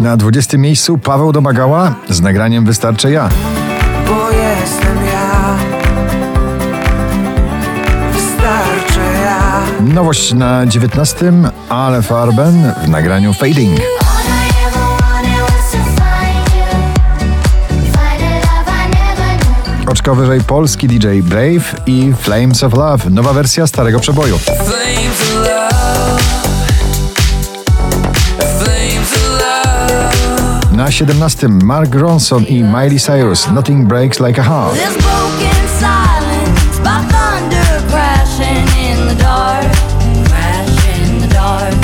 Na 20 miejscu Paweł Domagała. Z nagraniem Wystarczę ja. Bo jestem ja. Wystarczy ja. Nowość na 19, Ale Farben w nagraniu Fading. Oczko wyżej polski DJ Brave i Flames of Love, nowa wersja starego przeboju. Na 17 Mark Ronson i Miley Cyrus, Nothing Breaks Like a Heart. This broken silence by thunder crashing in the dark, crash in the dark.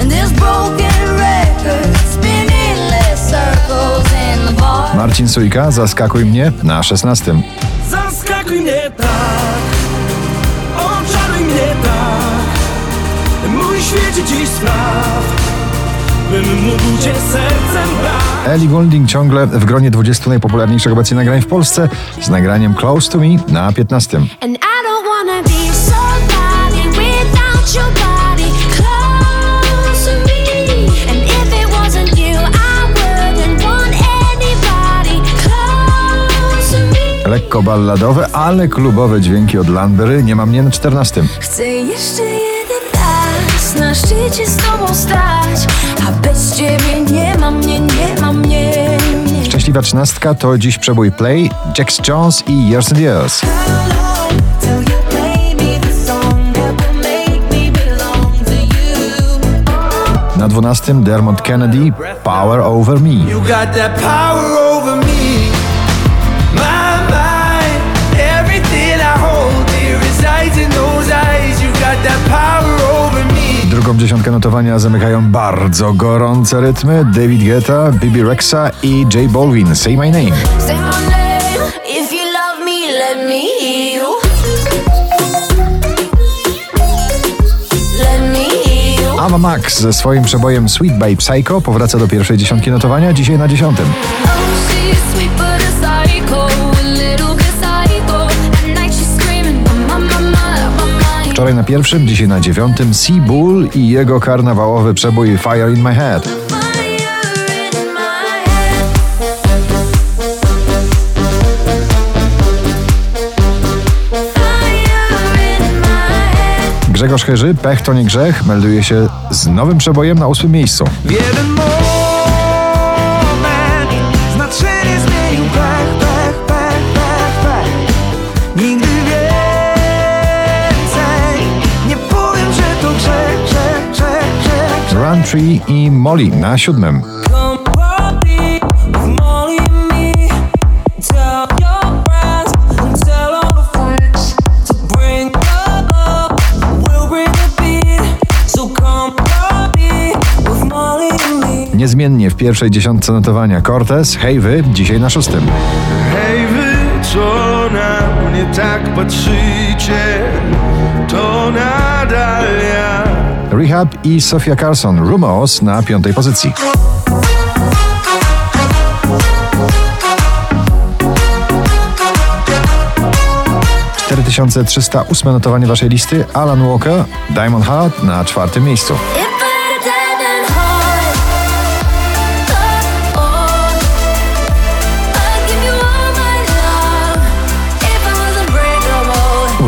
And this broken record spinning less circles in the bar. Marcin Sujka, Zaskakuj mnie na 16. Zaskakuj mnie tak, oczaruj mnie tak. Mój świecie dziś spraw, bym mógł cię sercem brać. Ellie Goulding ciągle w gronie 20 najpopularniejszych obecnie nagrań w Polsce z nagraniem Close to Me na 15. And I don't wanna be somebody without your body close to me. And if it wasn't you, I wouldn't want anybody close to me. Lekko balladowe, ale klubowe dźwięki od Landry nie ma mnie na 14. Chcę jeszcze jeden raz na szczycie z tobą stać, a bez ciebie nie ma mnie, nie ma mnie. nie. Szczęśliwa trzynastka to dziś przebój Play, Jax Jones i Years and Years. Till you play me the song that will make me belong to you. Na 12 Dermot Kennedy, Power Over Me. Drugą dziesiątkę notowania zamykają bardzo gorące rytmy David Guetta, Bibi Rexa i J Balvin, Say My Name. Say my name if you love me, let me hear you. Ava Max ze swoim przebojem Sweet by Psycho powraca do pierwszej dziesiątki notowania, dzisiaj na dziesiątym. Wczoraj na pierwszym, dzisiaj na dziewiątym Sea Bull i jego karnawałowy przebój Fire in My Head. Grzegorz Chyży, Pech to nie grzech, melduje się z nowym przebojem na ósmym miejscu. Party with Molly and me. Niezmiennie w pierwszej dziesiątce notowania Cortez, Hej wy, dzisiaj na szóstym. Hej wy, co na mnie tak patrzycie, to nadal ja. Rehab i Sofia Carson, Rumors na piątej pozycji. Cztery tysiące trzysta ósme notowanie waszej listy Alan Walker, Diamond Heart na czwartym miejscu.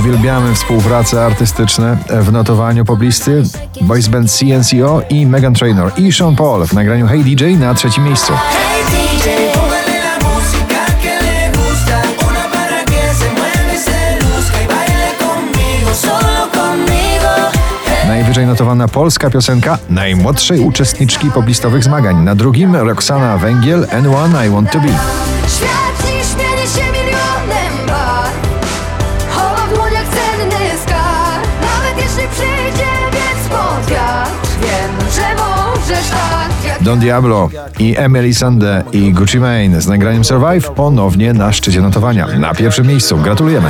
Uwielbiamy współprace artystyczne w notowaniu poblisty Boys Band CNCO i Megan Trainor i Sean Paul w nagraniu Hey DJ na trzecim miejscu. Najwyżej notowana polska piosenka najmłodszej uczestniczki poblistowych zmagań. Na drugim Roxana Węgiel, N1 I Want To Be. Świat się przyjdzie wiec pod wiatr Wiem, że możesz tak Don Diablo i Emily Sande i Gucci Mane z nagraniem Survive ponownie na szczycie notowania. Na pierwszym miejscu. Gratulujemy.